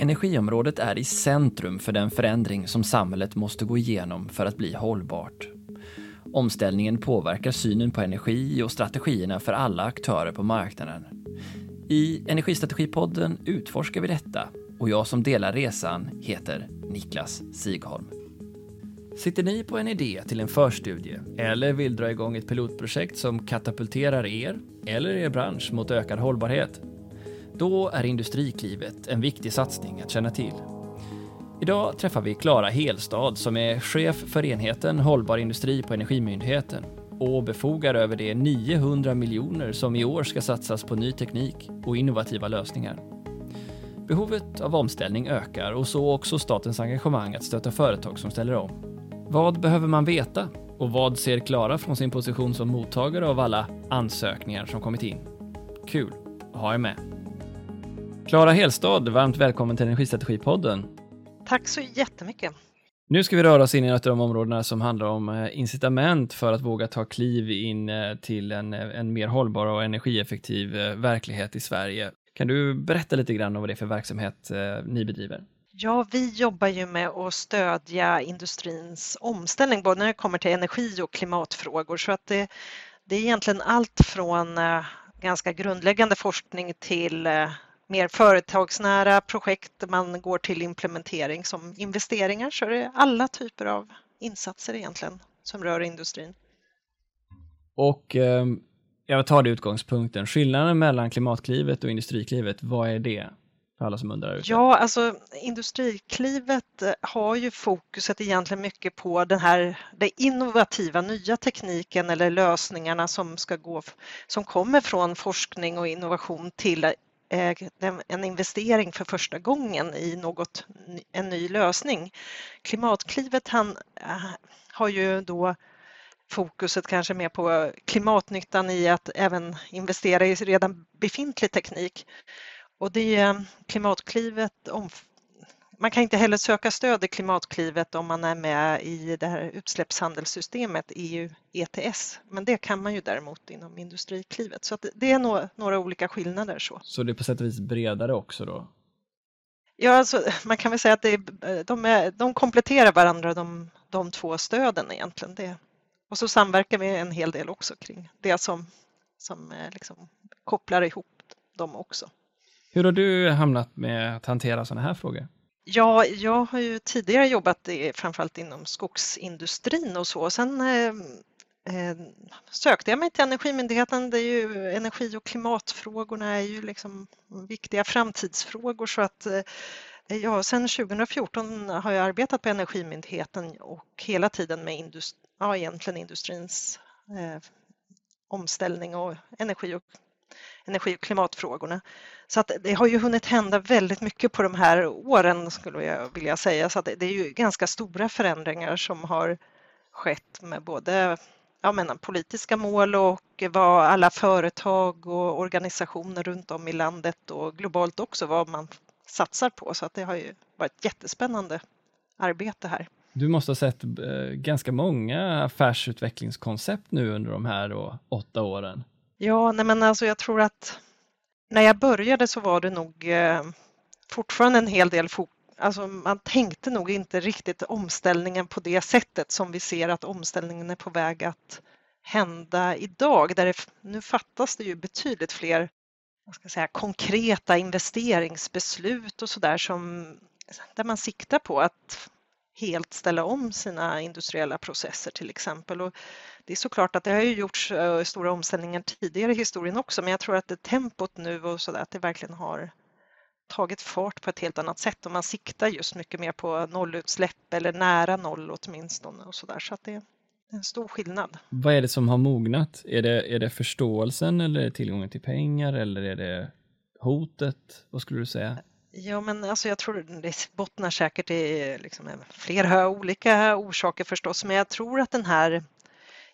Energiområdet är i centrum för den förändring som samhället måste gå igenom för att bli hållbart. Omställningen påverkar synen på energi och strategierna för alla aktörer på marknaden. I Energistrategipodden utforskar vi detta och jag som delar resan heter Niklas Sigholm. Sitter ni på en idé till en förstudie eller vill dra igång ett pilotprojekt som katapulterar er eller er bransch mot ökad hållbarhet? Då är Industriklivet en viktig satsning att känna till. Idag träffar vi Klara Helstad som är chef för enheten Hållbar industri på Energimyndigheten och befogar över de 900 miljoner som i år ska satsas på ny teknik och innovativa lösningar. Behovet av omställning ökar och så också statens engagemang att stötta företag som ställer om. Vad behöver man veta? Och vad ser Klara från sin position som mottagare av alla ansökningar som kommit in? Kul att ha er med. Klara Helstad, varmt välkommen till Energistrategipodden. Tack så jättemycket. Nu ska vi röra oss in i ett av de områdena som handlar om eh, incitament för att våga ta kliv in eh, till en, eh, en mer hållbar och energieffektiv verklighet i Sverige. Kan du berätta lite grann om vad det är för verksamhet ni bedriver? Ja, vi jobbar ju med att stödja industrins omställning både när det kommer till energi och klimatfrågor så att det, det är egentligen allt från ganska grundläggande forskning till mer företagsnära projekt man går till implementering som investeringar så är det alla typer av insatser egentligen som rör industrin. Och eh, jag tar det utgångspunkten, skillnaden mellan Klimatklivet och Industriklivet, vad är det? För alla som undrar. Ja, alltså Industriklivet eh, har ju fokuset egentligen mycket på den här den innovativa nya tekniken eller lösningarna som ska gå som kommer från forskning och innovation till en investering för första gången i något, en ny lösning. Klimatklivet han, äh, har ju då fokuset kanske mer på klimatnyttan i att även investera i redan befintlig teknik. Och det Klimatklivet man kan inte heller söka stöd i Klimatklivet om man är med i det här utsläppshandelssystemet EU ETS. Men det kan man ju däremot inom Industriklivet. Så det är några, några olika skillnader. Så. så det är på sätt och vis bredare också då? Ja, alltså, man kan väl säga att är, de, är, de kompletterar varandra de, de två stöden egentligen. Det. Och så samverkar vi en hel del också kring det som, som liksom kopplar ihop dem också. Hur har du hamnat med att hantera sådana här frågor? Ja, jag har ju tidigare jobbat i, framförallt inom skogsindustrin och så. Sen eh, sökte jag mig till Energimyndigheten. Det är ju, energi och klimatfrågorna är ju liksom viktiga framtidsfrågor så att eh, ja, sen 2014 har jag arbetat på Energimyndigheten och hela tiden med indust ja, egentligen industrins eh, omställning och energi och energi och klimatfrågorna. Så att det har ju hunnit hända väldigt mycket på de här åren skulle jag vilja säga. Så det är ju ganska stora förändringar som har skett med både ja, men, politiska mål och vad alla företag och organisationer runt om i landet och globalt också vad man satsar på. Så att det har ju varit jättespännande arbete här. Du måste ha sett eh, ganska många affärsutvecklingskoncept nu under de här då, åtta åren. Ja, nej men alltså jag tror att när jag började så var det nog eh, fortfarande en hel del Alltså man tänkte nog inte riktigt omställningen på det sättet som vi ser att omställningen är på väg att hända idag. Där det, nu fattas det ju betydligt fler vad ska säga, konkreta investeringsbeslut och sådär som där man siktar på att helt ställa om sina industriella processer till exempel. Och det är såklart att det har ju gjorts eh, stora omställningar tidigare i historien också men jag tror att det tempot nu och så där, att det verkligen har tagit fart på ett helt annat sätt och man siktar just mycket mer på nollutsläpp eller nära noll åtminstone och så där. Så att det är en stor skillnad. Vad är det som har mognat? Är det, är det förståelsen eller är det tillgången till pengar eller är det hotet? Vad skulle du säga? Ja, men alltså jag tror det bottnar säkert i liksom flera olika orsaker förstås, men jag tror att den här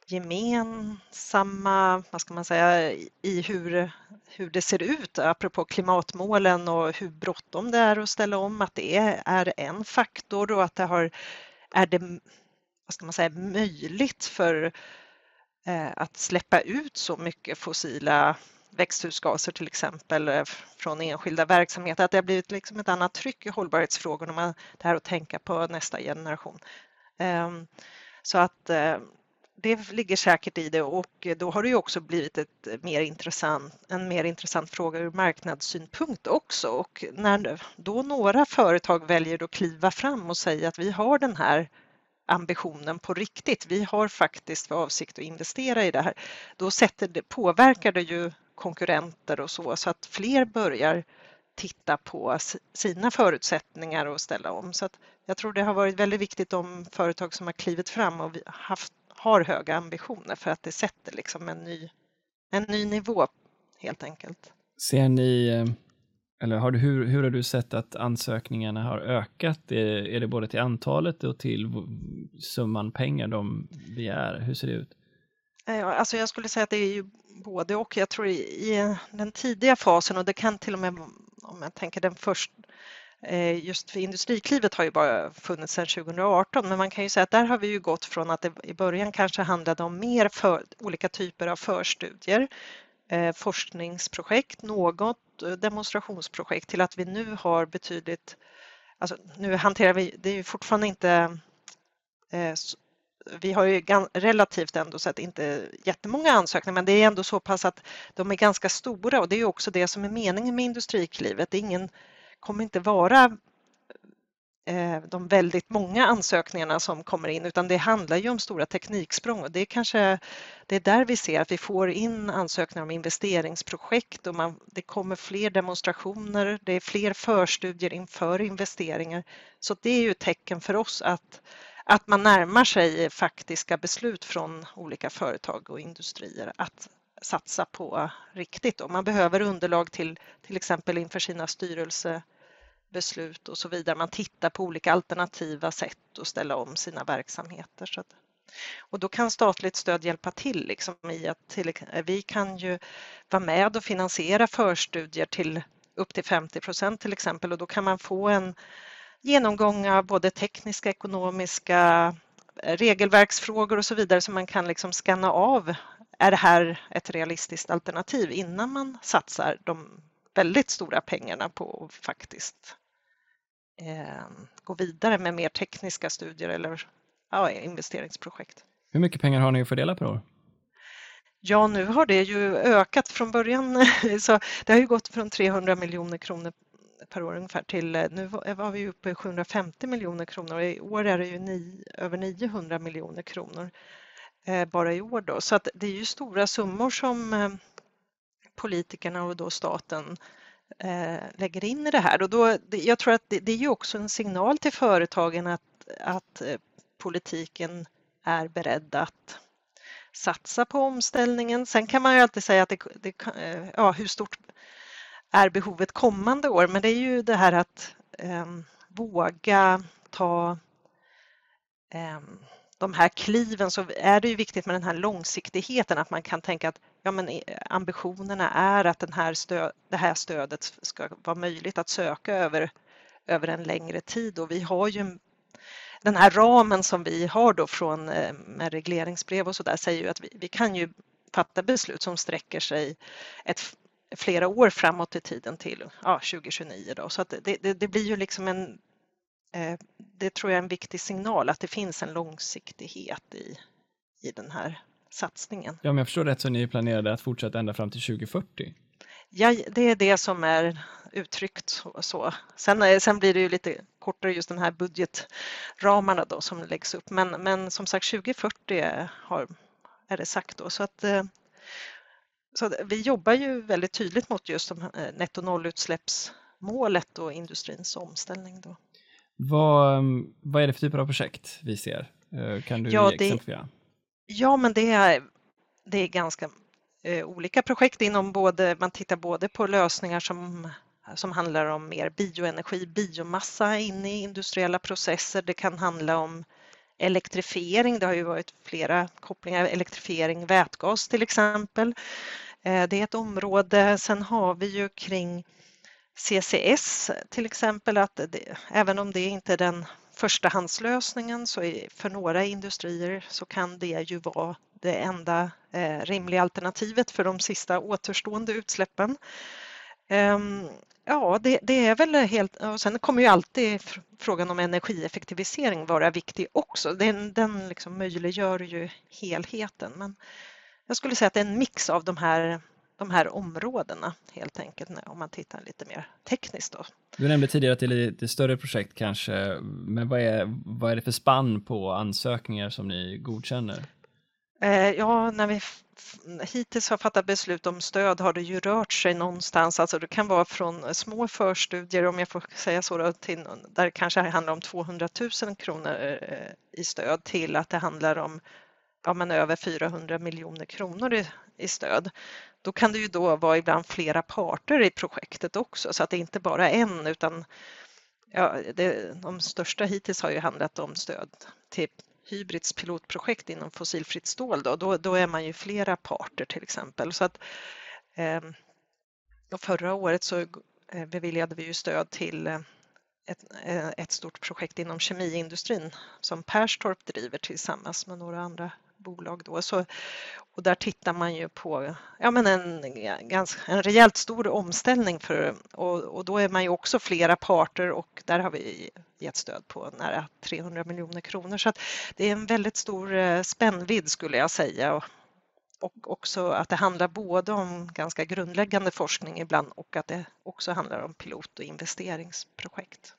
gemensamma, vad ska man säga, i hur, hur det ser ut apropå klimatmålen och hur bråttom det är att ställa om, att det är en faktor och att det har, är det vad ska man säga, möjligt för eh, att släppa ut så mycket fossila växthusgaser till exempel eh, från enskilda verksamheter, att det har blivit liksom ett annat tryck i hållbarhetsfrågorna, det här att tänka på nästa generation. Ehm, så att eh, det ligger säkert i det och då har det ju också blivit ett mer intressant, en mer intressant fråga ur marknadssynpunkt också och när då några företag väljer att kliva fram och säga att vi har den här ambitionen på riktigt. Vi har faktiskt för avsikt att investera i det här. Då sätter det, påverkar det ju konkurrenter och så, så att fler börjar titta på sina förutsättningar och ställa om. Så att jag tror det har varit väldigt viktigt om företag som har klivit fram och haft, har höga ambitioner för att det sätter liksom en ny, en ny nivå helt enkelt. Ser ni eh, eller har du, hur, hur har du sett att ansökningarna har ökat? Är, är det både till antalet och till summan pengar de begär? Hur ser det ut? Alltså jag skulle säga att det är ju både och. Jag tror i den tidiga fasen och det kan till och med, om jag tänker den första, eh, just för Industriklivet har ju bara funnits sedan 2018 men man kan ju säga att där har vi ju gått från att det i början kanske handlade om mer för, olika typer av förstudier Eh, forskningsprojekt, något eh, demonstrationsprojekt till att vi nu har betydligt, alltså nu hanterar vi, det är ju fortfarande inte eh, vi har ju relativt ändå sett inte jättemånga ansökningar men det är ändå så pass att de är ganska stora och det är också det som är meningen med Industriklivet. Det ingen, kommer inte vara eh, de väldigt många ansökningarna som kommer in utan det handlar ju om stora tekniksprång och det är kanske det är där vi ser att vi får in ansökningar om investeringsprojekt och man, det kommer fler demonstrationer, det är fler förstudier inför investeringar. Så det är ju ett tecken för oss att, att man närmar sig faktiska beslut från olika företag och industrier att satsa på riktigt. Och man behöver underlag till till exempel inför sina styrelse beslut och så vidare. Man tittar på olika alternativa sätt att ställa om sina verksamheter. Så att, och då kan statligt stöd hjälpa till liksom i att till, vi kan ju vara med och finansiera förstudier till upp till 50 procent till exempel och då kan man få en genomgång av både tekniska, ekonomiska, eh, regelverksfrågor och så vidare så man kan liksom skanna av är det här ett realistiskt alternativ innan man satsar de väldigt stora pengarna på att faktiskt eh, gå vidare med mer tekniska studier eller ja, investeringsprojekt. Hur mycket pengar har ni att fördela per år? Ja, nu har det ju ökat från början. Så det har ju gått från 300 miljoner kronor per år ungefär till eh, nu var vi uppe i 750 miljoner kronor och i år är det ju ni, över 900 miljoner kronor eh, bara i år då. Så att det är ju stora summor som eh, politikerna och då staten eh, lägger in i det här. Och då, jag tror att det, det är ju också en signal till företagen att, att eh, politiken är beredd att satsa på omställningen. Sen kan man ju alltid säga att det, det, eh, ja, hur stort är behovet kommande år? Men det är ju det här att eh, våga ta eh, de här kliven så är det ju viktigt med den här långsiktigheten att man kan tänka att ja, men eh, ambitionerna är att den här stöd, det här stödet ska vara möjligt att söka över, över en längre tid och vi har ju den här ramen som vi har då från eh, med regleringsbrev och så där säger ju att vi, vi kan ju fatta beslut som sträcker sig ett, flera år framåt i tiden till ja, 2029 då. så att det, det, det blir ju liksom en Eh, det tror jag är en viktig signal att det finns en långsiktighet i, i den här satsningen. Ja, om jag förstår rätt så ni planerade att fortsätta ända fram till 2040? Ja, det är det som är uttryckt så. Sen, eh, sen blir det ju lite kortare just den här budgetramarna då som läggs upp. Men, men som sagt 2040 har, är det sagt då. Så att, eh, så vi jobbar ju väldigt tydligt mot just netto nollutsläppsmålet och industrins omställning. Då. Vad, mm, vad är det för typer av projekt vi ser? Eh, kan du ja, exemplifiera? Ja, men det är, det är ganska eh, olika projekt inom både, man tittar både på lösningar som som handlar om mer bioenergi, biomassa in i industriella processer. Det kan handla om elektrifiering. Det har ju varit flera kopplingar, elektrifiering, vätgas till exempel. Eh, det är ett område. Sen har vi ju kring CCS till exempel, att det, även om det inte är den förstahandslösningen så är, för några industrier så kan det ju vara det enda eh, rimliga alternativet för de sista återstående utsläppen. Ehm, ja, det, det, är väl helt... Och sen kommer ju alltid frågan om energieffektivisering vara viktig också. Den, den liksom möjliggör ju helheten. Men jag skulle säga att det är en mix av de här de här områdena helt enkelt om man tittar lite mer tekniskt. Då. Du nämnde tidigare att det är lite större projekt kanske, men vad är, vad är det för spann på ansökningar som ni godkänner? Eh, ja, när vi hittills har fattat beslut om stöd har det ju rört sig någonstans, alltså det kan vara från eh, små förstudier om jag får säga så, då, till, där det kanske handlar om 200 000 kronor eh, i stöd till att det handlar om ja, men över 400 miljoner kronor i, i stöd. Då kan det ju då vara ibland flera parter i projektet också så att det inte bara är en utan ja, det, de största hittills har ju handlat om stöd till Hybrids pilotprojekt inom fossilfritt stål. Då, då, då är man ju flera parter till exempel. Så att, eh, förra året så eh, beviljade vi ju stöd till eh, ett, eh, ett, stort projekt inom kemiindustrin som Perstorp driver tillsammans med några andra bolag. Då. Så, och där tittar man ju på ja, men en, ganska, en rejält stor omställning för, och, och då är man ju också flera parter och där har vi gett stöd på nära 300 miljoner kronor. Så att det är en väldigt stor eh, spännvidd skulle jag säga. Och, och också att det handlar både om ganska grundläggande forskning ibland och att det också handlar om pilot och investeringsprojekt.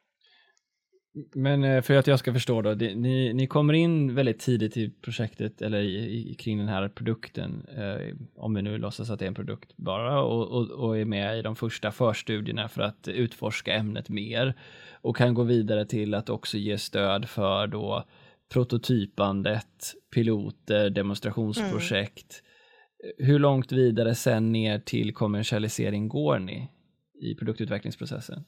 Men eh, för att jag ska förstå då, ni, ni kommer in väldigt tidigt i projektet eller i, i, kring den här produkten, eh, om vi nu låtsas att det är en produkt bara, och, och, och, är med i de första förstudierna för att utforska ämnet mer och kan gå vidare till att också ge stöd för då prototypandet, piloter, demonstrationsprojekt. Mm. Hur långt vidare sen ner till kommersialisering går ni i produktutvecklingsprocessen?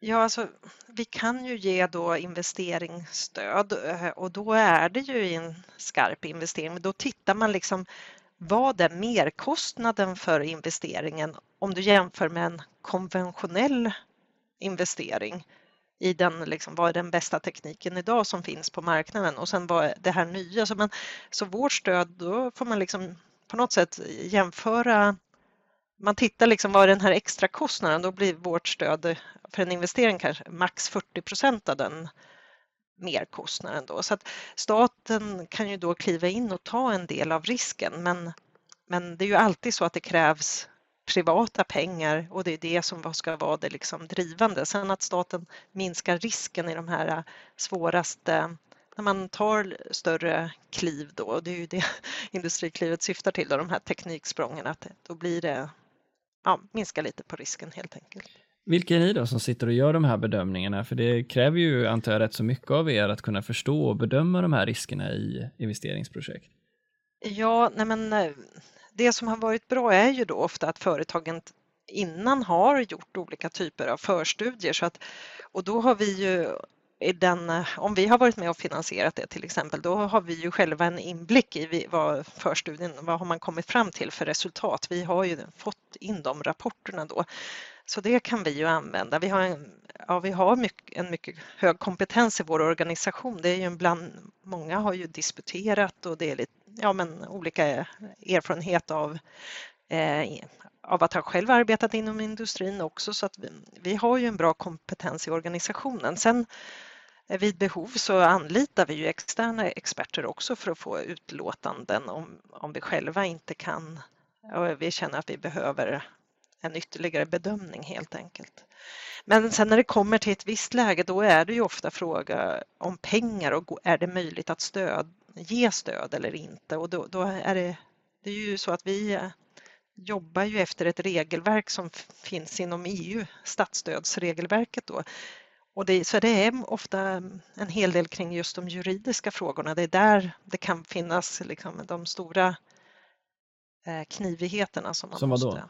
Ja, alltså, vi kan ju ge då investeringsstöd eh, och då är det ju en skarp investering. Men då tittar man liksom vad är merkostnaden för investeringen om du jämför med en konventionell investering i den, liksom, vad är den bästa tekniken idag som finns på marknaden och sen vad är det här nya. Så, man, så vårt stöd, då får man liksom på något sätt jämföra man tittar liksom vad är den här extra kostnaden, då blir vårt stöd för en investering kanske max 40 procent av den merkostnaden. Då. Så att staten kan ju då kliva in och ta en del av risken men, men det är ju alltid så att det krävs privata pengar och det är det som ska vara det liksom drivande. Sen att staten minskar risken i de här svåraste när man tar större kliv då, och det är ju det Industriklivet syftar till, då, de här tekniksprången, att då blir det, ja, minska lite på risken helt enkelt. Vilka är ni då som sitter och gör de här bedömningarna? För det kräver ju, antar jag, rätt så mycket av er att kunna förstå och bedöma de här riskerna i investeringsprojekt. Ja, nej men eh, det som har varit bra är ju då ofta att företagen innan har gjort olika typer av förstudier så att, och då har vi ju den, eh, om vi har varit med och finansierat det till exempel, då har vi ju själva en inblick i vad förstudien, vad har man kommit fram till för resultat? Vi har ju fått in de rapporterna då. Så det kan vi ju använda. Vi har, en, ja, vi har mycket, en mycket hög kompetens i vår organisation. Det är ju bland, många har ju disputerat och det är lite, ja, men olika erfarenhet av, eh, av att ha själv arbetat inom industrin också så att vi, vi har ju en bra kompetens i organisationen. Sen eh, vid behov så anlitar vi ju externa experter också för att få utlåtanden om, om vi själva inte kan vi känner att vi behöver en ytterligare bedömning helt enkelt. Men sen när det kommer till ett visst läge då är det ju ofta fråga om pengar och är det möjligt att stöd, ge stöd eller inte och då, då är det, det är ju så att vi jobbar ju efter ett regelverk som finns inom EU, statsstödsregelverket då. Och det, så det är ofta en hel del kring just de juridiska frågorna. Det är där det kan finnas liksom de stora eh, knivigheterna som man som måste...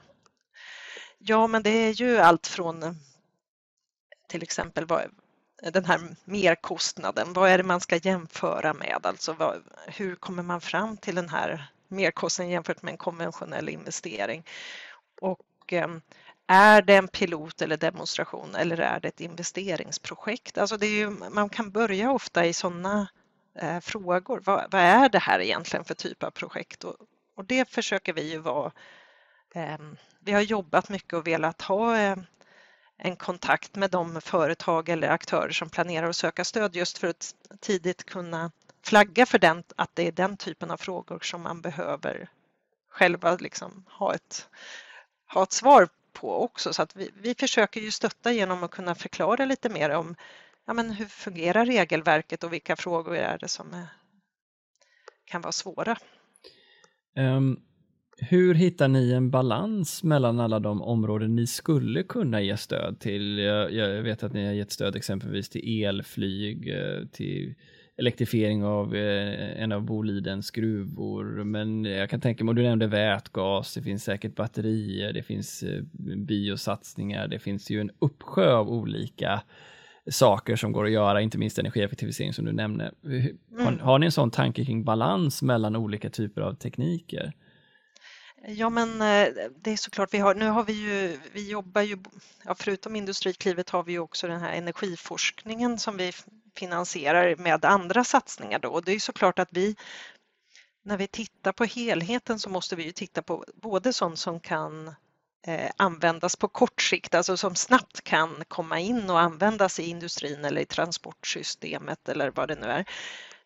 Ja, men det är ju allt från till exempel vad, den här merkostnaden. Vad är det man ska jämföra med? Alltså vad, hur kommer man fram till den här merkostnaden jämfört med en konventionell investering? Och ehm, är det en pilot eller demonstration eller är det ett investeringsprojekt? Alltså det är ju, man kan börja ofta i sådana eh, frågor. Vad, vad, är det här egentligen för typ av projekt? Och, och det försöker vi ju vara. Eh, vi har jobbat mycket och velat ha eh, en kontakt med de företag eller aktörer som planerar att söka stöd just för att tidigt kunna flagga för den, att det är den typen av frågor som man behöver själva liksom ha, ett, ha ett svar på också. Så att vi, vi försöker ju stötta genom att kunna förklara lite mer om ja, men hur fungerar regelverket och vilka frågor är det som är, kan vara svåra. Um, hur hittar ni en balans mellan alla de områden ni skulle kunna ge stöd till? Jag, jag vet att ni har gett stöd exempelvis till elflyg, eh, till elektrifiering av eh, en av Bolidens gruvor. Men jag kan tänka mig, du nämnde vätgas, det finns säkert batterier, det finns eh, biosatsningar, det finns ju en uppsjö av olika saker som går att göra, inte minst energieffektivisering som du nämnde. Har, mm. har ni en sån tanke kring balans mellan olika typer av tekniker? Ja men eh, det är såklart vi har, nu har vi ju, vi jobbar ju, ja, förutom Industriklivet har vi ju också den här energiforskningen som vi finansierar med andra satsningar då och det är såklart att vi när vi tittar på helheten så måste vi ju titta på både sånt som kan eh, användas på kort sikt, alltså som snabbt kan komma in och användas i industrin eller i transportsystemet eller vad det nu är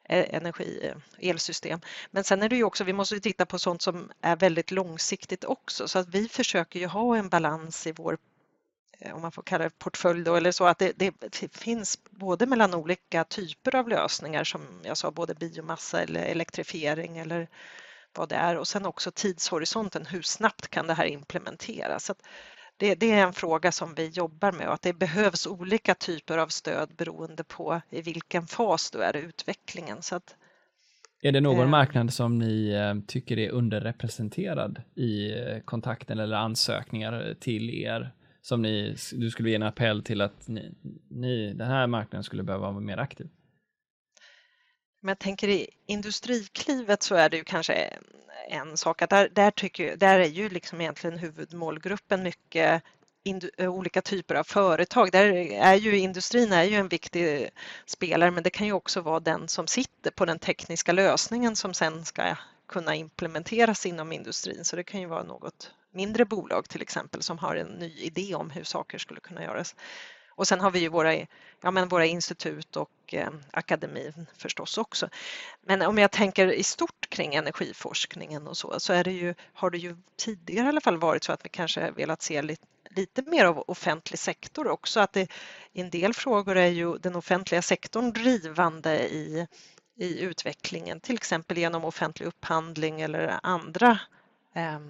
eh, energi, eh, elsystem. Men sen är det ju också, vi måste titta på sånt som är väldigt långsiktigt också så att vi försöker ju ha en balans i vår om man får kalla det portfölj då, eller så, att det, det, finns både mellan olika typer av lösningar som jag sa, både biomassa eller elektrifiering eller vad det är och sen också tidshorisonten, hur snabbt kan det här implementeras? Så det, det, är en fråga som vi jobbar med och att det behövs olika typer av stöd beroende på i vilken fas du är i utvecklingen. Så att, är det någon eh, marknad som ni eh, tycker är underrepresenterad i eh, kontakten eller ansökningar till er? Som ni, du skulle ge en appell till att ni, ni, den här marknaden skulle behöva vara mer aktiv? Men jag tänker i Industriklivet så är det ju kanske en sak att där, där, tycker, där är ju liksom egentligen huvudmålgruppen mycket eh, olika typer av företag. Där är ju industrin är ju en viktig spelare men det kan ju också vara den som sitter på den tekniska lösningen som sen ska kunna implementeras inom industrin. Så det kan ju vara något mindre bolag till exempel som har en ny idé om hur saker skulle kunna göras. Och sen har vi ju våra, ja, men våra institut och eh, akademin förstås också. Men om jag tänker i stort kring energiforskningen och så, så är det ju, har det ju tidigare i alla fall varit så att vi kanske velat se lite lite mer av offentlig sektor också. Att det, I en del frågor är ju den offentliga sektorn drivande i, i utvecklingen, till exempel genom offentlig upphandling eller andra eh,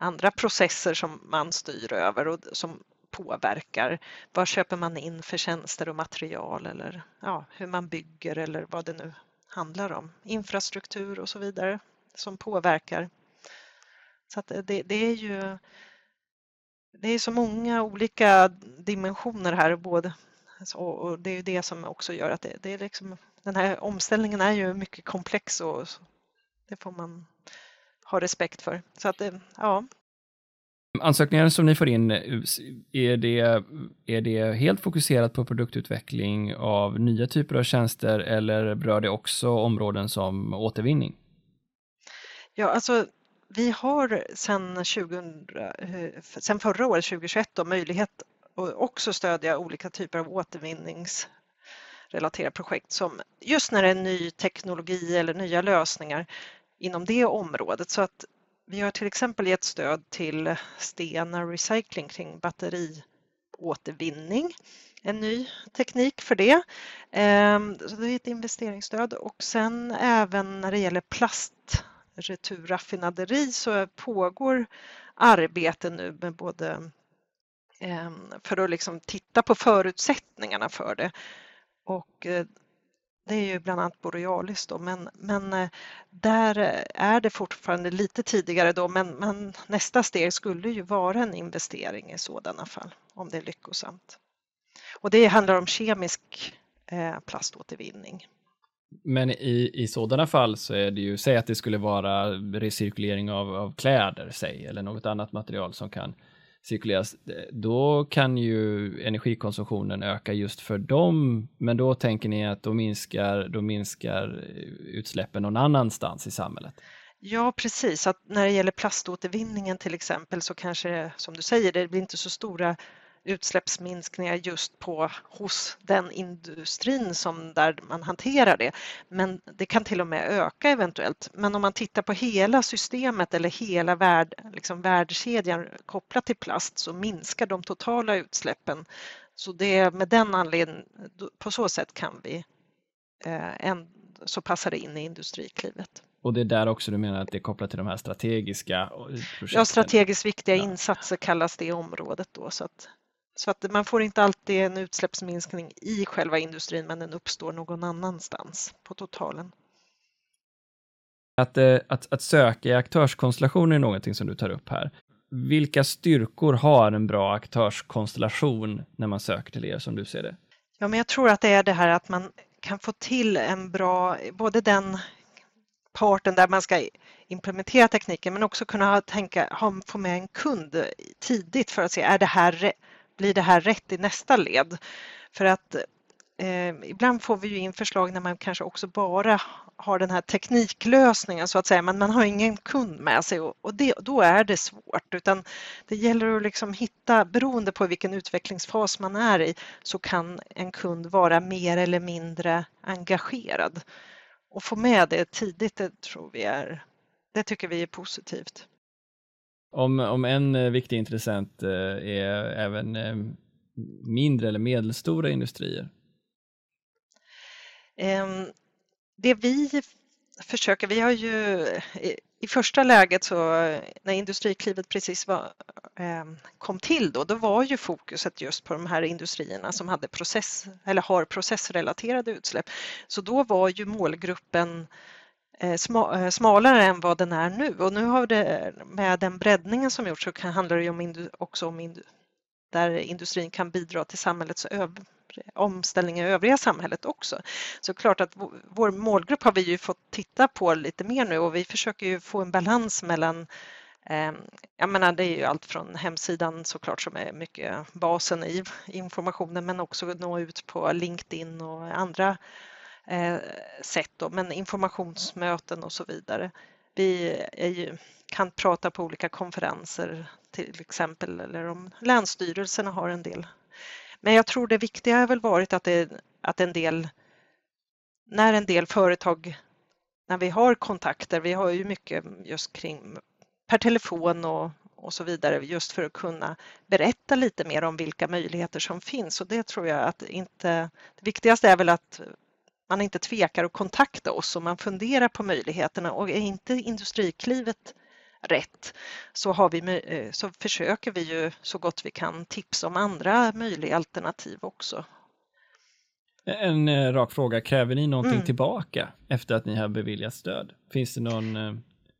andra processer som man styr över och som påverkar. Vad köper man in för tjänster och material eller ja, hur man bygger eller vad det nu handlar om. Infrastruktur och så vidare som påverkar. Så det, det, är ju det är så många olika dimensioner här både alltså, och det är det som också gör att det, det är liksom, den här omställningen är ju mycket komplex och det får man ha respekt för. Så att det, ja, Ansökningar som ni får in, är det, är det helt fokuserat på produktutveckling av nya typer av tjänster eller berör det också områden som återvinning? Ja, alltså vi har sedan, 2000, sedan förra året, 2021, då, möjlighet att också stödja olika typer av återvinningsrelaterade projekt som just när det är ny teknologi eller nya lösningar inom det området. Så att vi har till exempel gett stöd till Stena Recycling kring batteriåtervinning. En ny teknik för det. Ehm, så det är ett investeringsstöd och sen även när det gäller plastreturraffinaderi så pågår arbete nu med både ehm, för att liksom titta på förutsättningarna för det och eh, det är ju bland annat Borealis då, men, men eh, där eh, är det fortfarande lite tidigare då, men, men nästa steg skulle ju vara en investering i sådana fall, om det är lyckosamt. Och det handlar om kemisk eh, plaståtervinning. Men i, i sådana fall så är det ju, säg att det skulle vara recirkulering av, av kläder, säg, eller något annat material som kan cirkuleras, eh, då kan ju energikonsumtionen öka just för dem, men då tänker ni att då minskar, då minskar eh, utsläppen någon annanstans i samhället? Ja, precis. Att när det gäller plaståtervinningen till exempel så kanske, som du säger, det blir inte så stora utsläppsminskningar just på hos den industrin som där man hanterar det. Men det kan till och med öka eventuellt. Men om man tittar på hela systemet eller hela värld, liksom värdekedjan kopplat till plast så minskar de totala utsläppen. Så det är med den anledningen, på så sätt kan vi, eh, en, så passar det in i Industriklivet. Och det är där också du menar att det är kopplat till de här strategiska projekten? Ja, strategiskt viktiga ja. insatser kallas det området då. Så att så att man får inte alltid en utsläppsminskning i själva industrin men den uppstår någon annanstans på totalen. Att, eh, att, att söka i aktörskonstellationer är någonting som du tar upp här. Vilka styrkor har en bra aktörskonstellation när man söker till er som du ser det? Ja, men jag tror att det är det här att man kan få till en bra, både den parten där man ska implementera tekniken men också kunna tänka, ha, få med en kund tidigt för att se, är det här blir det här rätt i nästa led? För att eh, ibland får vi ju in förslag när man kanske också bara har den här tekniklösningen så att säga, men man har ingen kund med sig och, och det, då är det svårt. Utan det gäller att liksom hitta, beroende på vilken utvecklingsfas man är i, så kan en kund vara mer eller mindre engagerad. Och få med det tidigt, det tror vi är, det tycker vi är positivt. Om, om en eh, viktig intressent eh, är även eh, mindre eller medelstora industrier? Ehm, det vi försöker, vi har ju i första läget så när Industriklivet precis var, ehm, kom till då, då var ju fokuset just på de här industrierna som hade process eller har processrelaterade utsläpp. Så då var ju målgruppen Eh, eh, smalare än vad den är nu och nu har det med den breddningen som gjorts så kan, handlar det om också om där industrin kan bidra till samhällets omställning i övriga samhället också. Så klart att vår målgrupp har vi ju fått titta på lite mer nu och vi försöker ju få en balans mellan eh, jag menar det är ju allt från hemsidan såklart som är mycket basen i informationen men också nå ut på LinkedIn och andra eh, sätt, då, men informationsmöten och så vidare. Vi ju, kan prata på olika konferenser till exempel eller om länsstyrelserna har en del. Men jag tror det viktiga har väl varit att, det, att en del, när en del företag, när vi har kontakter, vi har ju mycket just kring per telefon och, och så vidare just för att kunna berätta lite mer om vilka möjligheter som finns och det tror jag att inte, det viktigaste är väl att man inte tvekar att kontakta oss om man funderar på möjligheterna och är inte Industriklivet rätt så, har vi, eh, så försöker vi ju så gott vi kan tipsa om andra möjliga alternativ också. En eh, rak fråga, kräver ni någonting mm. tillbaka efter att ni har beviljat stöd? Finns det någon, eh,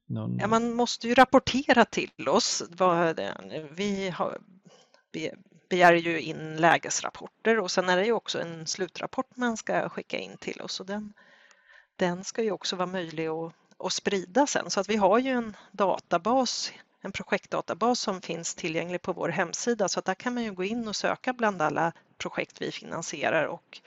någon... Ja, man måste ju rapportera till oss. Vi har, begär ju in lägesrapporter och sen är det ju också en slutrapport man ska skicka in till oss och den, den ska ju också vara möjlig att, att sprida sen så att vi har ju en databas en projektdatabas som finns tillgänglig på vår hemsida så att där kan man ju gå in och söka bland alla projekt vi finansierar och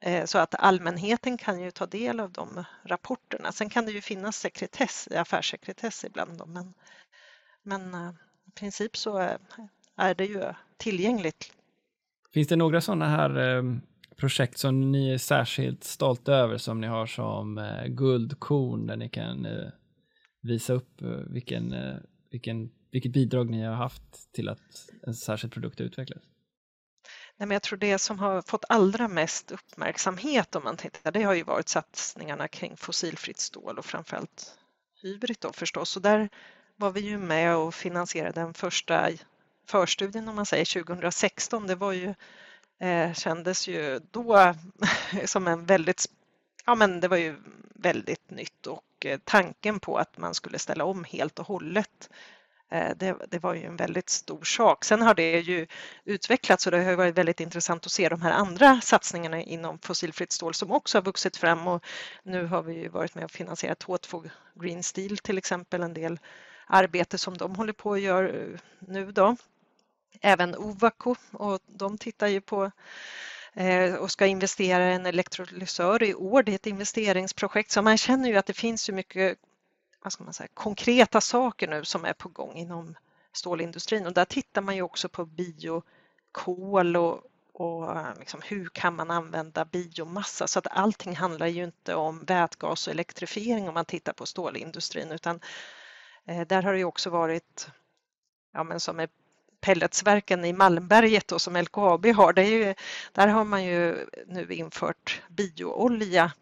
eh, så att allmänheten kan ju ta del av de rapporterna. Sen kan det ju finnas sekretess, affärssekretess ibland men, men eh, i princip så eh, är det ju tillgängligt. Finns det några sådana här eh, projekt som ni är särskilt stolta över som ni har som eh, guldkorn där ni kan eh, visa upp vilken, vilken, vilket bidrag ni har haft till att en särskild produkt utvecklas? Nej, men jag tror det som har fått allra mest uppmärksamhet om man tittar det har ju varit satsningarna kring fossilfritt stål och framförallt hybrid då förstås. Och där var vi ju med och finansierade den första förstudien om man säger 2016, det var ju, eh, kändes ju då som en väldigt, ja men det var ju väldigt nytt och eh, tanken på att man skulle ställa om helt och hållet eh, det, det, var ju en väldigt stor sak. Sen har det ju utvecklats och det har varit väldigt intressant att se de här andra satsningarna inom fossilfritt stål som också har vuxit fram och nu har vi ju varit med och finansierat H2 Green Steel till exempel, en del arbete som de håller på att göra eh, nu då även Ovako och de tittar ju på eh, och ska investera i en elektrolysör i år. Det är ett investeringsprojekt så man känner ju att det finns ju mycket vad ska man säga, konkreta saker nu som är på gång inom stålindustrin och där tittar man ju också på biokol och, och liksom hur kan man använda biomassa så att allting handlar ju inte om vätgas och elektrifiering om man tittar på stålindustrin utan eh, där har det ju också varit ja, men som är pelletsverken i Malmberget då, som LKAB har, det är ju, där har man ju nu infört bioolja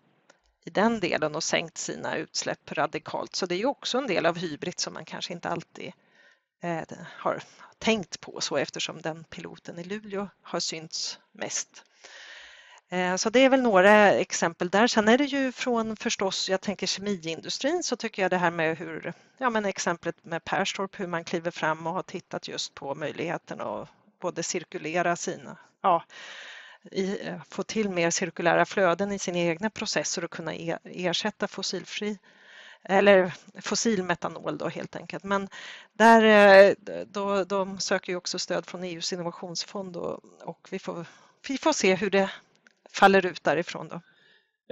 i den delen och sänkt sina utsläpp radikalt. Så det är ju också en del av Hybrid som man kanske inte alltid eh, har tänkt på så eftersom den piloten i Luleå har synts mest. Eh, så det är väl några exempel där. Sen är det ju från förstås, jag tänker kemiindustrin, så tycker jag det här med hur, ja men exemplet med Perstorp, hur man kliver fram och har tittat just på möjligheten att både cirkulera sina, ja, i, eh, få till mer cirkulära flöden i sina egna processer och kunna e, ersätta fossilfri eller fossilmetanol då helt enkelt. Men där, eh, då, de söker ju också stöd från EUs innovationsfond och, och vi, får, vi får se hur det faller ut därifrån då.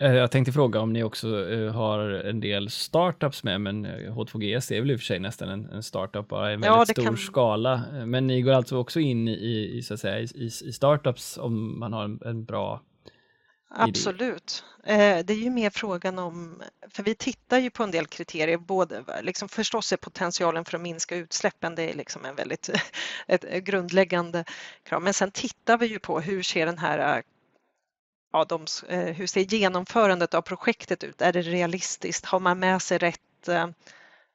Eh, jag tänkte fråga om ni också eh, har en del startups med, men H2GS är väl i och för sig nästan en, en startup bara i en väldigt ja, stor kan... skala. Men ni går alltså också in i, i, så att säga, i, i startups om man har en, en bra Absolut. Eh, det är ju mer frågan om, för vi tittar ju på en del kriterier, både liksom förstås är potentialen för att minska utsläppen, det är liksom en väldigt ett grundläggande krav, men sen tittar vi ju på hur ser den här ja, de, eh, hur ser genomförandet av projektet ut? Är det realistiskt? Har man med sig rätt eh,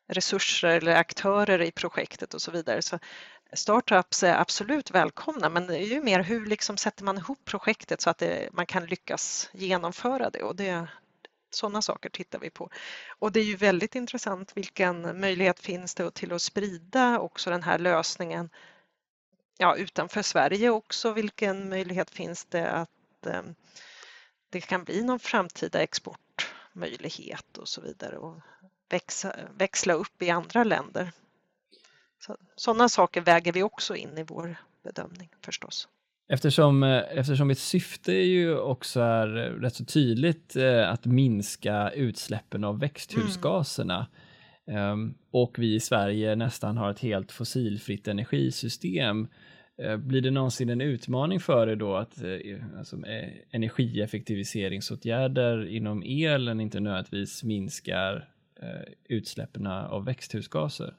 resurser eller aktörer i projektet och så vidare? Så startups är absolut välkomna men det är ju mer hur liksom sätter man ihop projektet så att det, man kan lyckas genomföra det och det, sådana saker tittar vi på. Och det är ju väldigt intressant vilken möjlighet finns det till att sprida också den här lösningen ja, utanför Sverige också. Vilken möjlighet finns det att eh, det kan bli någon framtida exportmöjlighet och så vidare och växa, växla upp i andra länder. Så, sådana saker väger vi också in i vår bedömning förstås. Eftersom, eh, eftersom mitt syfte ju också är rätt så tydligt eh, att minska utsläppen av växthusgaserna mm. och vi i Sverige nästan har ett helt fossilfritt energisystem Eh, Eh, blir det någonsin en utmaning för er då att eh, alltså, eh, energieffektiviseringsåtgärder inom elen inte nödvändigtvis minskar utsläppen av växthusgaser?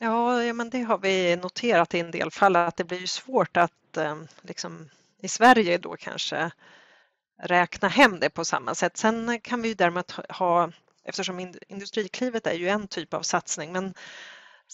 Ja, ja, men det har vi noterat i en del fall att det blir svårt att liksom, i Sverige då kanske räkna hem det på samma sätt. Sen kan vi ju däremot ha, eftersom Industriklivet är ju en typ av satsning, men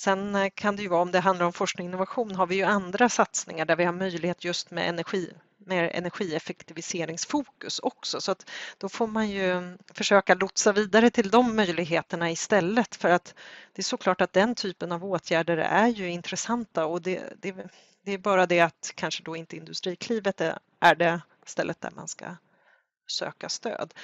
Sen eh, kan det ju vara, om det handlar om forskning och innovation, har vi ju andra satsningar där vi har möjlighet just med energi med energieffektiviseringsfokus också. Så att då får man ju försöka lotsa vidare till de möjligheterna istället för att det är såklart att den typen av åtgärder är ju intressanta och det, det, det är bara det att kanske då inte Industriklivet är, är det stället där man ska söka stöd.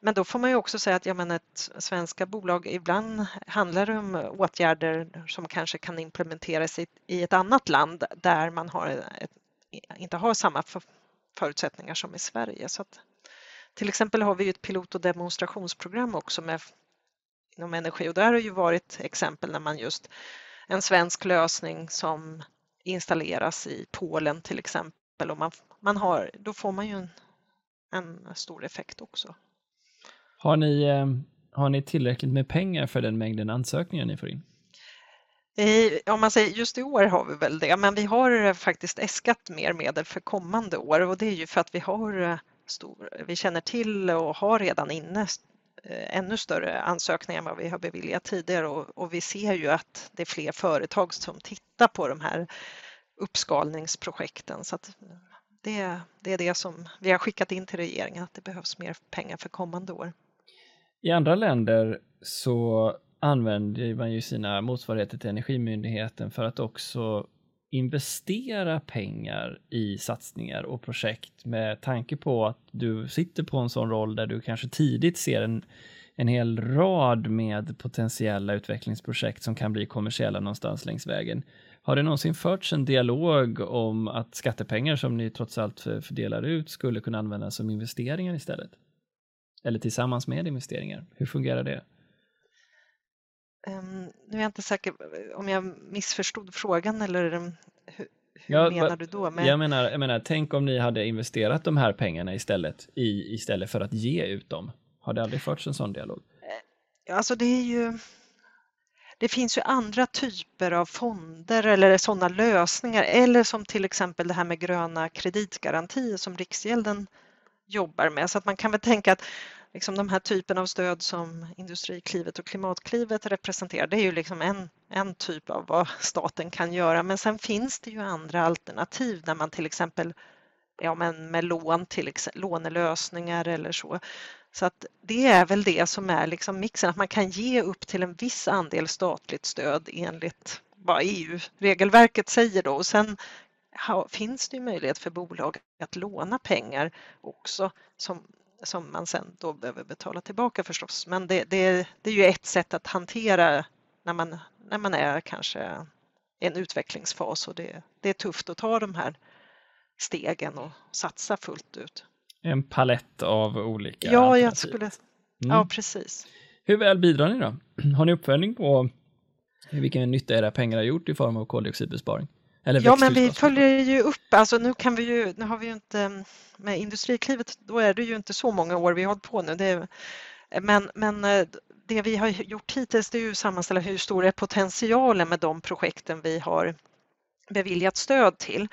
Men då får man ju också säga att ja, men ett svenska bolag, ibland handlar det om åtgärder som kanske kan implementeras i, i ett annat land där man har ett, inte har samma förutsättningar som i Sverige. Så att, till exempel har vi ju ett pilot och demonstrationsprogram också med, inom energi och där har ju varit exempel när man just en svensk lösning som installeras i Polen till exempel och man, man har, då får man ju en en stor effekt också. Har ni, eh, har ni tillräckligt med pengar för den mängden ansökningar ni får in? Om man säger just i år har vi väl det, men vi har faktiskt äskat mer medel för kommande år och det är ju för att vi har eh, stor, vi känner till och har redan inne eh, ännu större ansökningar än vad vi har beviljat tidigare och, och vi ser ju att det är fler företag som tittar på de här uppskalningsprojekten så att det, det är det som vi har skickat in till regeringen, att det behövs mer pengar för kommande år. I andra länder så använder man ju sina motsvarigheter till Energimyndigheten för att också investera pengar i satsningar och projekt med tanke på att du sitter på en sån roll där du kanske tidigt ser en, en hel rad med potentiella utvecklingsprojekt som kan bli kommersiella någonstans längs vägen. Har det någonsin förts en dialog om att skattepengar som ni trots allt fördelar ut skulle kunna användas som investeringar istället? Eller tillsammans med investeringar? Hur fungerar det? Um, nu är jag inte säker om jag missförstod frågan eller hur, hur ja, menar du då? Men... Jag, menar, jag menar, tänk om ni hade investerat de här pengarna istället, i, istället för att ge ut dem. Har det aldrig förts en sån dialog? Alltså det är ju det finns ju andra typer av fonder eller sådana lösningar eller som till exempel det här med gröna kreditgarantier som Riksgälden jobbar med. Så att man kan väl tänka att liksom de här typen av stöd som Industriklivet och Klimatklivet representerar, det är ju liksom en, en typ av vad staten kan göra. Men sen finns det ju andra alternativ när man till exempel ja, men med lån, till lånelösningar eller så. Så att det är väl det som är liksom mixen, att man kan ge upp till en viss andel statligt stöd enligt vad EU-regelverket säger då. Och sen finns det ju möjlighet för bolag att låna pengar också som, som man sen då behöver betala tillbaka förstås. Men det, det, det är ju ett sätt att hantera när man, när man är kanske i en utvecklingsfas och det, det är tufft att ta de här stegen och satsa fullt ut. En palett av olika Ja, jag skulle... Mm. Ja, precis. Hur väl bidrar ni då? Har ni uppföljning på vilken nytta era pengar har gjort i form av koldioxidbesparing? Eller ja, men vi följer ju upp, alltså nu kan vi ju, nu har vi ju inte, med Industriklivet, då är det ju inte så många år vi har hållit på nu. Det, men, men eh, det vi har gjort hittills det är ju sammanställa hur stor är potentialen med de projekten vi har beviljat stöd till.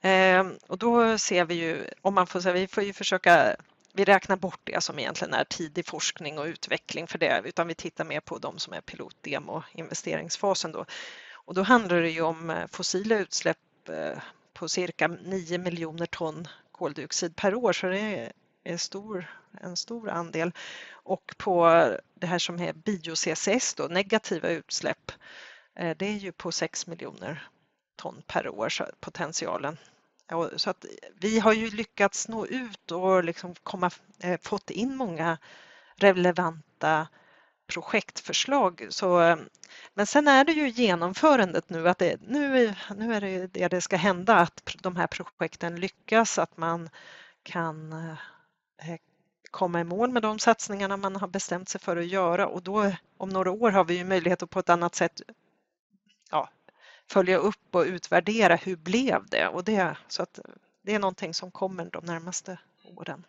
Ehm, och då ser vi ju, om man får säga, vi får ju försöka vi räknar bort det som egentligen är tidig forskning och utveckling för det, utan vi tittar mer på de som är pilotdemo investeringsfasen då. Och då handlar det ju om eh, fossila utsläpp eh, på cirka 9 miljoner ton koldioxid per år, så det är stor, en stor andel. Och på det här som är bio-CCS, då, negativa utsläpp, eh, det är ju på 6 miljoner ton per år, så potentialen. Så att vi har ju lyckats nå ut och liksom komma, eh, fått in många relevanta projektförslag. Så, eh, men sen är det ju genomförandet nu, att det, nu, nu är det det det ska hända, att de här projekten lyckas, att man kan eh, komma i mål med de satsningarna man har bestämt sig för att göra och då om några år har vi ju möjlighet att på ett annat sätt följa upp och utvärdera hur blev det och det så att det är någonting som kommer de närmaste åren.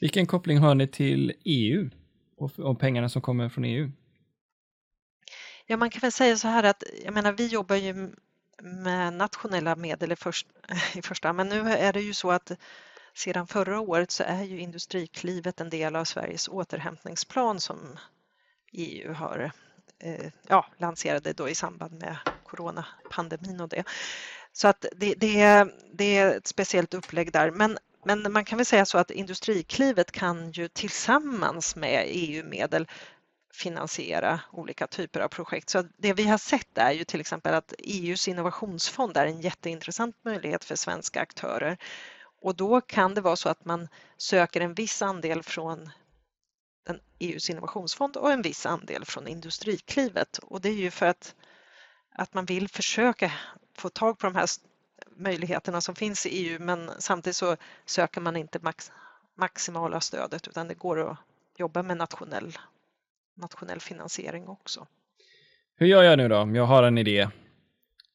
Vilken koppling har ni till EU och, och pengarna som kommer från EU? Ja, man kan väl säga så här att jag menar, vi jobbar ju med nationella medel i, först, i första men nu är det ju så att sedan förra året så är ju Industriklivet en del av Sveriges återhämtningsplan som EU har eh, ja, lanserade då i samband med coronapandemin och det. Så att det, det, det är ett speciellt upplägg där. Men, men man kan väl säga så att Industriklivet kan ju tillsammans med EU-medel finansiera olika typer av projekt. Så det vi har sett är ju till exempel att EUs innovationsfond är en jätteintressant möjlighet för svenska aktörer. Och då kan det vara så att man söker en viss andel från EUs e innovationsfond och en viss andel från Industriklivet. Och det är ju för att, att man vill försöka få tag på de här möjligheterna som finns i EU men samtidigt så söker man inte max, maximala stödet utan det går att jobba med nationell, nationell finansiering också. Hur gör jag nu då? Jag har en idé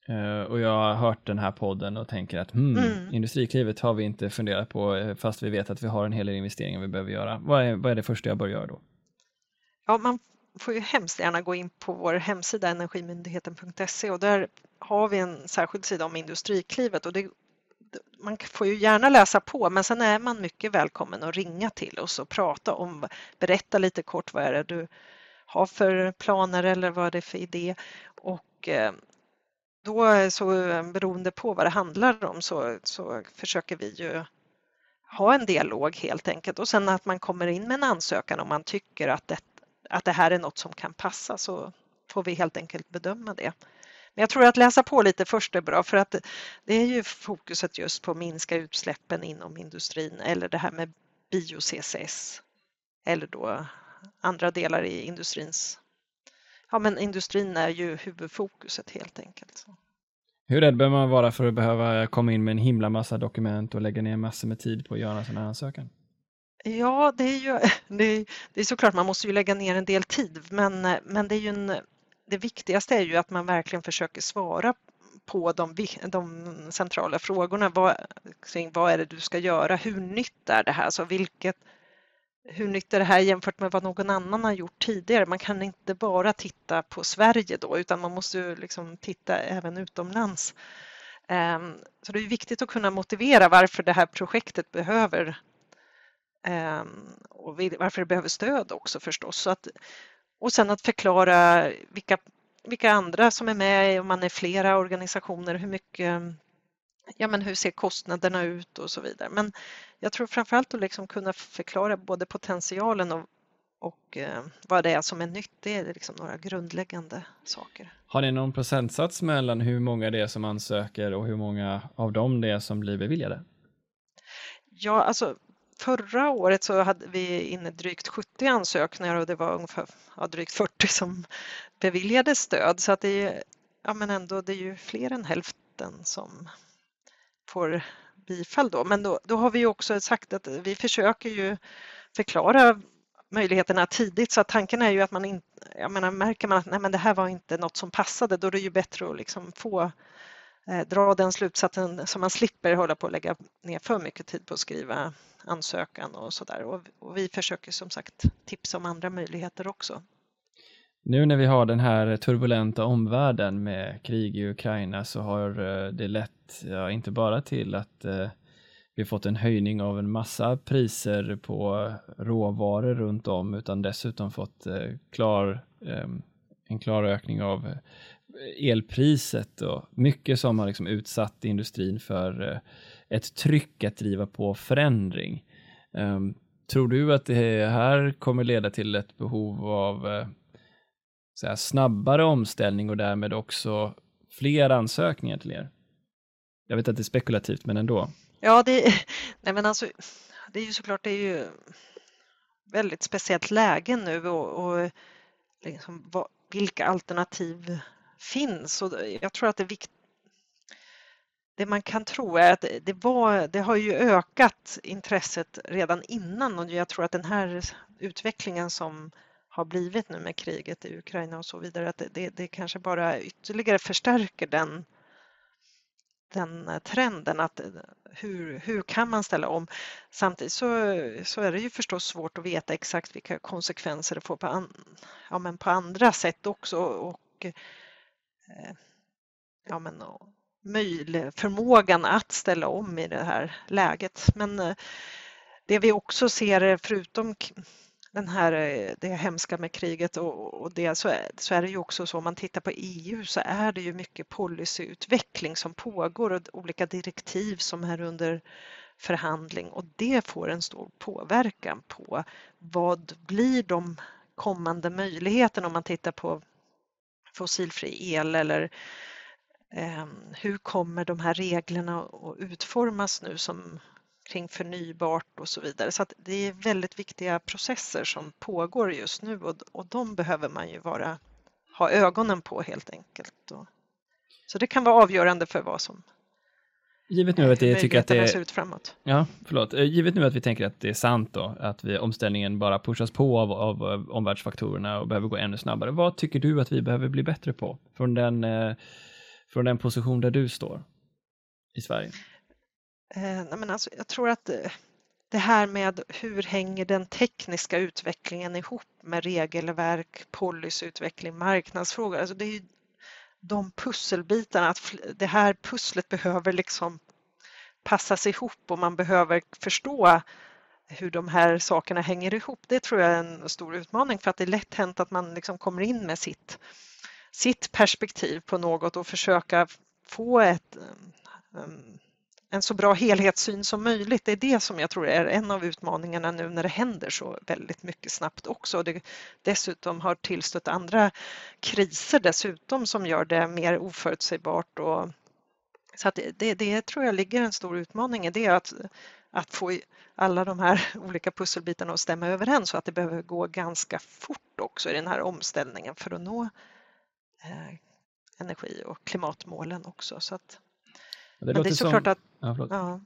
uh, och jag har hört den här podden och tänker att hmm, mm. Industriklivet har vi inte funderat på eh, fast vi vet att vi har en hel del investeringar vi behöver göra. Vad är, vad är det första jag bör göra då? Ja, man får ju hemskt gärna gå in på vår hemsida energimyndigheten.se och där har vi en särskild sida om Industriklivet och det, man får ju gärna läsa på men sen är man mycket välkommen att ringa till oss och prata om, berätta lite kort vad är det du har för planer eller vad är det för idé och eh, då så eh, beroende på vad det handlar om så, så försöker vi ju ha en dialog helt enkelt och sen att man kommer in med en ansökan om man tycker att detta att det här är något som kan passa så får vi helt enkelt bedöma det. Men jag tror att läsa på lite först är bra för att det är ju fokuset just på att minska utsläppen inom industrin eller det här med bio-CCS eller då andra delar i industrins Ja men industrin är ju huvudfokuset helt enkelt. Hur rädd behöver man vara för att behöva komma in med en himla massa dokument och lägga ner massor med tid på att göra en sån här ansökan? Ja, det är ju det är, det är såklart, man måste ju lägga ner en del tid, men, men det, är ju en, det viktigaste är ju att man verkligen försöker svara på de, de centrala frågorna. Vad, kring vad är det du ska göra? Hur nytt är det här? Så vilket, hur nytt är det här jämfört med vad någon annan har gjort tidigare? Man kan inte bara titta på Sverige då utan man måste liksom titta även utomlands. Ehm, så det är viktigt att kunna motivera varför det här projektet behöver och varför det behöver stöd också förstås. Så att, och sen att förklara vilka, vilka andra som är med, om man är flera organisationer, hur mycket ja, men hur ser kostnaderna ut och så vidare. Men jag tror framförallt att liksom kunna förklara både potentialen och, och eh, vad det är som är nytt. Det är liksom några grundläggande saker. Har ni någon procentsats mellan hur många det är som ansöker och hur många av dem det är som blir beviljade? Ja, alltså förra året så hade vi inne drygt 70 ansökningar och det var ungefär ja, drygt 40 som beviljades stöd så att det är, ja, men ändå, det är ju fler än hälften som får bifall då. Men då, då har vi också sagt att vi försöker ju förklara möjligheterna tidigt så att tanken är ju att man inte, jag menar märker man att nej men det här var inte något som passade då är det ju bättre att liksom få eh, dra den slutsatsen så man slipper hålla på och lägga ner för mycket tid på att skriva ansökan och sådär. Och, och vi försöker som sagt tipsa om andra möjligheter också. Nu när vi har den här turbulenta omvärlden med krig i Ukraina så har eh, det lett, ja, inte bara till att eh, vi fått en höjning av en massa priser på råvaror runt om utan dessutom fått eh, klar, eh, en klar ökning av eh, elpriset och mycket som har liksom utsatt industrin för eh, ett tryck att driva på förändring. Um, tror du att det här kommer leda till ett behov av eh, så här, snabbare omställning och därmed också fler ansökningar till er? Jag vet att det är spekulativt, men ändå. Ja, det, nej men alltså, det är ju såklart det är ju väldigt speciellt läge nu och, och liksom, vad, vilka alternativ finns. Och jag tror att det är viktigt det man kan tro är att det, var, det har ju ökat intresset redan innan och jag tror att den här utvecklingen som har blivit nu med kriget i Ukraina och så vidare, att det, det kanske bara ytterligare förstärker den, den trenden att hur, hur kan man ställa om? Samtidigt så, så är det ju förstås svårt att veta exakt vilka konsekvenser det får på, an, ja, men på andra sätt också och eh, ja, men, förmågan att ställa om i det här läget. Men eh, det vi också ser eh, förutom den här, eh, det hemska med kriget och, och det så är, så är det ju också så om man tittar på EU så är det ju mycket policyutveckling som pågår och olika direktiv som är under förhandling och det får en stor påverkan på vad blir de kommande möjligheterna om man tittar på fossilfri el eller eh, hur kommer de här reglerna att utformas nu som kring förnybart och så vidare. Så det är väldigt viktiga processer som pågår just nu och, och de behöver man ju vara, ha ögonen på helt enkelt. Och, så det kan vara avgörande för vad som Givet nu att vi tycker att det är... ut framåt. Ja, förlåt. Eh, givet nu att vi tänker att det är sant då, att vi, omställningen bara pushas på av, av, av omvärldsfaktorerna och behöver gå ännu snabbare. Vad tycker du att vi behöver bli bättre på från den, eh, från den position där du står i Sverige? Eh, men alltså, jag tror att eh, det här med hur hänger den tekniska utvecklingen ihop med regelverk, policyutveckling, marknadsfrågor. Alltså det är ju de pusselbitarna, att det här pusslet behöver liksom passas ihop och man behöver förstå hur de här sakerna hänger ihop. Det tror jag är en stor utmaning för att det är lätt hänt att man liksom kommer in med sitt, sitt perspektiv på något och försöka få ett eh, en så bra helhetssyn som möjligt. Det är det som jag tror är en av utmaningarna nu när det händer så väldigt mycket snabbt också. Det dessutom har tillstött andra kriser dessutom som gör det mer oförutsägbart. Och, så att det, det tror jag ligger en stor utmaning i det att, att få alla de här olika pusselbitarna att stämma överens så att det behöver gå ganska fort också i den här omställningen för att nå energi och klimatmålen också. Så att, Det men det är såklart som... att Ja. Ja.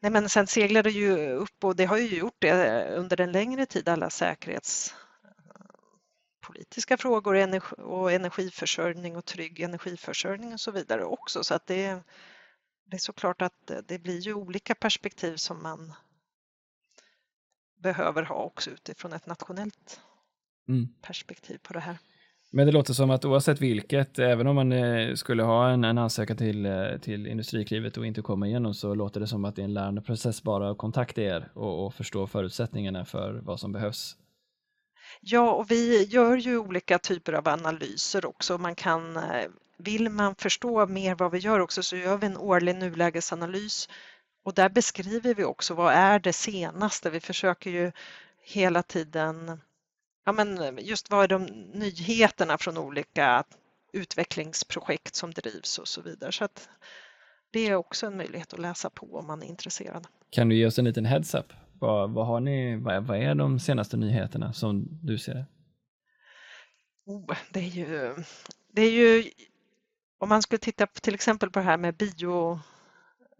Nej, men sen seglar det ju upp och det har ju gjort det under en längre tid alla säkerhetspolitiska frågor energi och energiförsörjning och trygg energiförsörjning och så vidare också. Så att det, det är såklart att det blir ju olika perspektiv som man behöver ha också utifrån ett nationellt Mm. perspektiv på det här. Men det låter som att oavsett vilket, även om man eh, skulle ha en, en ansökan till, eh, till Industriklivet och inte komma igenom så låter det som att det är en lärandeprocess bara att kontakta er och, och förstå förutsättningarna för vad som behövs. Ja, och vi gör ju olika typer av analyser också. Man kan, eh, vill man förstå mer vad vi gör också så gör vi en årlig nulägesanalys och där beskriver vi också vad är det senaste. Vi försöker ju hela tiden, ja men just vad är de nyheterna från olika utvecklingsprojekt som drivs och så vidare. Så att det är också en möjlighet att läsa på om man är intresserad. Kan du ge oss en liten heads-up? Vad, vad, har ni, vad, vad är de senaste nyheterna som du ser? Oh, det är ju, det är ju, om man skulle titta på, till exempel på det här med bio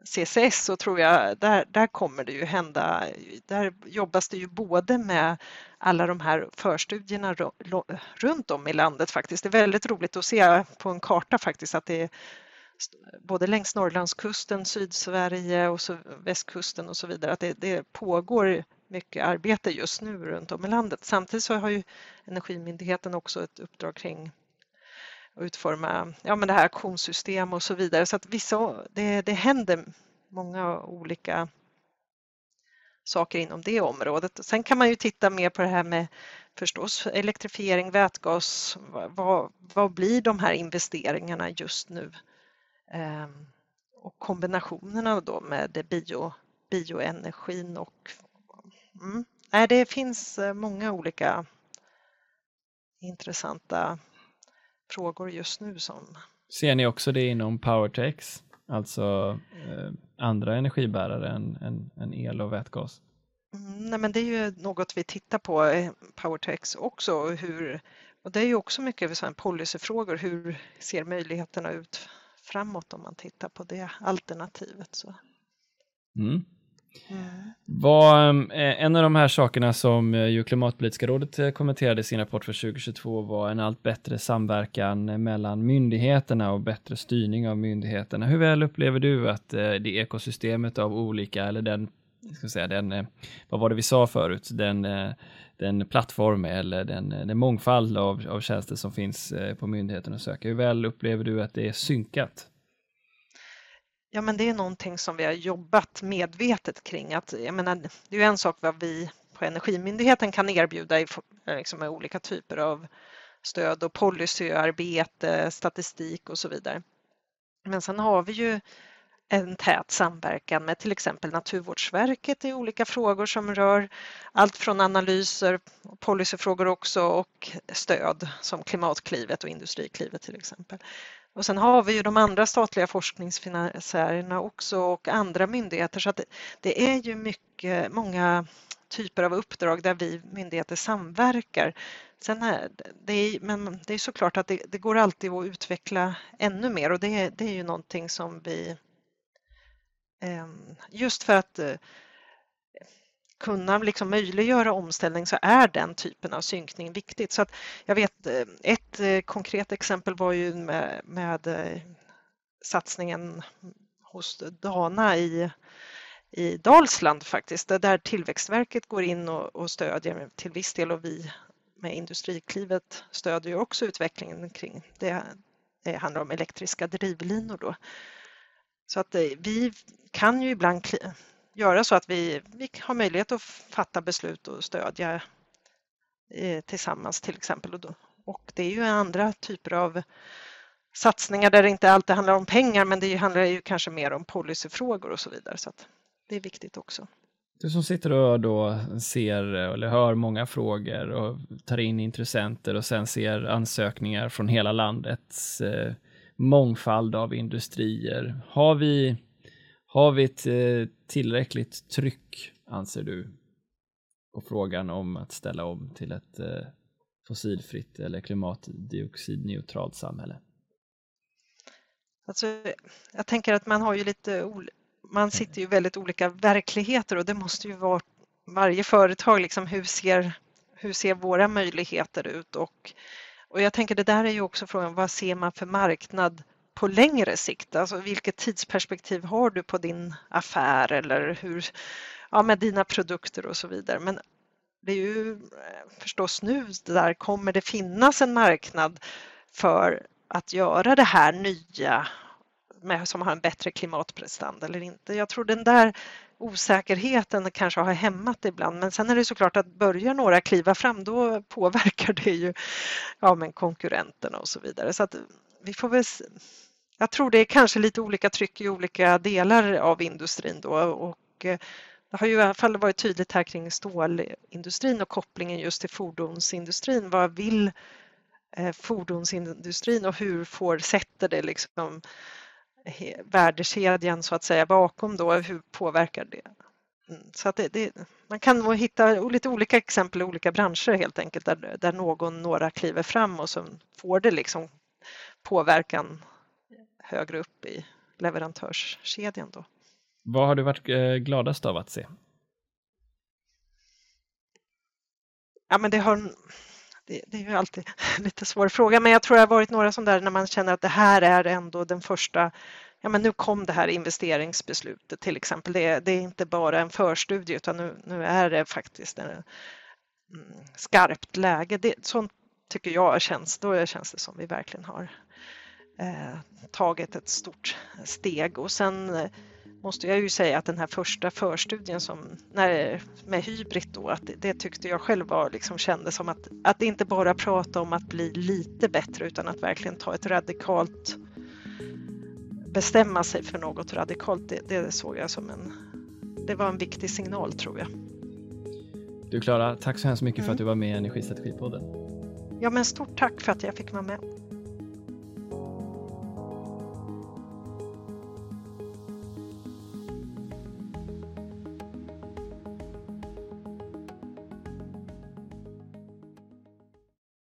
CCS så tror jag där, där kommer det ju hända, där jobbas det ju både med alla de här förstudierna runt om i landet faktiskt. Det är väldigt roligt att se på en karta faktiskt att det är både längs Norrlandskusten, Sydsverige och så, västkusten och så vidare, att det, det pågår mycket arbete just nu runt om i landet. Samtidigt så har ju Energimyndigheten också ett uppdrag kring och utforma ja, men det här auktionssystem och så vidare. Så att vissa, det, det händer många olika saker inom det området. Sen kan man ju titta mer på det här med förstås elektrifiering, vätgas. Vad, vad blir de här investeringarna just nu? Ehm, och kombinationerna då med det bio, bioenergin och mm, nej, det finns eh, många olika intressanta frågor just nu som... Ser ni också det inom powertex, alltså eh, andra energibärare än, än, än, el och vätgas? Mm, nej, men det är ju något vi tittar på, eh, powertex också, hur, och det är ju också mycket så policyfrågor, hur ser möjligheterna ut framåt om man tittar på det alternativet. Så. Mm. Var, ehm, eh, en av de här sakerna som eh, ju Klimatpolitiska rådet eh, kommenterade i sin rapport för 2022 var en allt bättre samverkan mellan myndigheterna och bättre styrning av myndigheterna. Hur väl upplever du att det ekosystemet av olika, eller den, ska säga, den vad var det vi sa förut, den, den plattform eller den, den mångfald av, av tjänster som finns på myndigheten att söka, hur väl upplever du att det är synkat? Ja, men det är någonting som vi har jobbat medvetet kring. Att, jag menar, det är en sak vad vi på Energimyndigheten kan erbjuda i, eh, liksom, med olika typer av stöd och policyarbete, statistik och så vidare. Men sen har vi ju en tät samverkan med till exempel Naturvårdsverket i olika frågor som rör allt från analyser, policyfrågor också och stöd som Klimatklivet och Industriklivet till exempel. Och sen har vi ju de andra statliga forskningsfinansiärerna också och andra myndigheter så att det, är ju mycket, många typer av uppdrag där vi myndigheter samverkar. Sen är, det är, men det är såklart att det, det, går alltid att utveckla ännu mer och det, det är ju någonting som vi ehm, just för att eh, kunna liksom möjliggöra omställning så är den typen av synkning viktigt. Så att jag vet eh, ett eh, konkret exempel var ju med, med eh, satsningen hos Dana i, i Dalsland faktiskt, där Tillväxtverket går in och, och stödjer till viss del och vi med Industriklivet stödjer också utvecklingen kring det. Det handlar om elektriska drivlinor då. Så att vi kan ju ibland göra så att vi, vi har möjlighet att fatta beslut och stödja eh, tillsammans till exempel. Och, då, och det är ju andra typer av satsningar där det inte alltid handlar om pengar men det handlar ju kanske mer om policyfrågor och så vidare. Så att det är viktigt också. Du som sitter och då ser eller hör många frågor och tar in intressenter och sen ser ansökningar från hela landets eh, mångfald av industrier. Har vi har vi ett eh, tillräckligt tryck, anser du, på frågan om att ställa om till ett eh, fossilfritt eller klimatdioxidneutralt samhälle? Alltså, jag tänker att man har ju lite man sitter ju i väldigt olika verkligheter och det måste ju vara varje företag liksom hur ser, hur ser våra möjligheter ut och, och jag tänker det där är ju också frågan vad ser man för marknad på längre sikt? Alltså vilket tidsperspektiv har du på din affär eller hur, ja, med dina produkter och så vidare. Men det är ju eh, förstås nu där kommer det finnas en marknad för att göra det här nya med, som har en bättre klimatprestanda eller inte. Jag tror den där osäkerheten kanske har hämmat ibland men sen är det såklart att börjar några kliva fram då påverkar det ju ja, men konkurrenterna och så vidare. Så att vi får väl jag tror det är kanske lite olika tryck i olika delar av industrin då och eh, det har ju i alla fall varit tydligt här kring stålindustrin och kopplingen just till fordonsindustrin. Vad vill eh, fordonsindustrin och hur får, sätter det liksom värdekedjan så att säga bakom då, hur påverkar det? Mm, så att det, det, man kan nog hitta lite olika exempel i olika branscher helt enkelt där, där någon, några kliver fram och så får det liksom påverkan högre upp i leverantörskedjan. Då. Vad har du varit eh, gladast av att se? Ja, men det, har, det, det, är ju alltid en lite svår fråga, men jag tror det har varit några som där när man känner att det här är ändå den första Ja, men nu kom det här investeringsbeslutet till exempel. Det är, det är inte bara en förstudie utan nu, nu är det faktiskt en, mm, skarpt läge. Det, sånt tycker jag känns, då känns det som vi verkligen har eh, tagit ett stort steg och sen eh, måste jag ju säga att den här första förstudien som, när, med Hybrid då, att det, det, tyckte jag själv var, liksom kändes som att, att inte bara prata om att bli lite bättre utan att verkligen ta ett radikalt bestämma sig för något radikalt, det, det såg jag som en, det var en viktig signal tror jag. Du Klara, tack så hemskt mycket mm. för att mm. du var med i Energistrategipodden. Ja men stort tack för att jag fick vara med.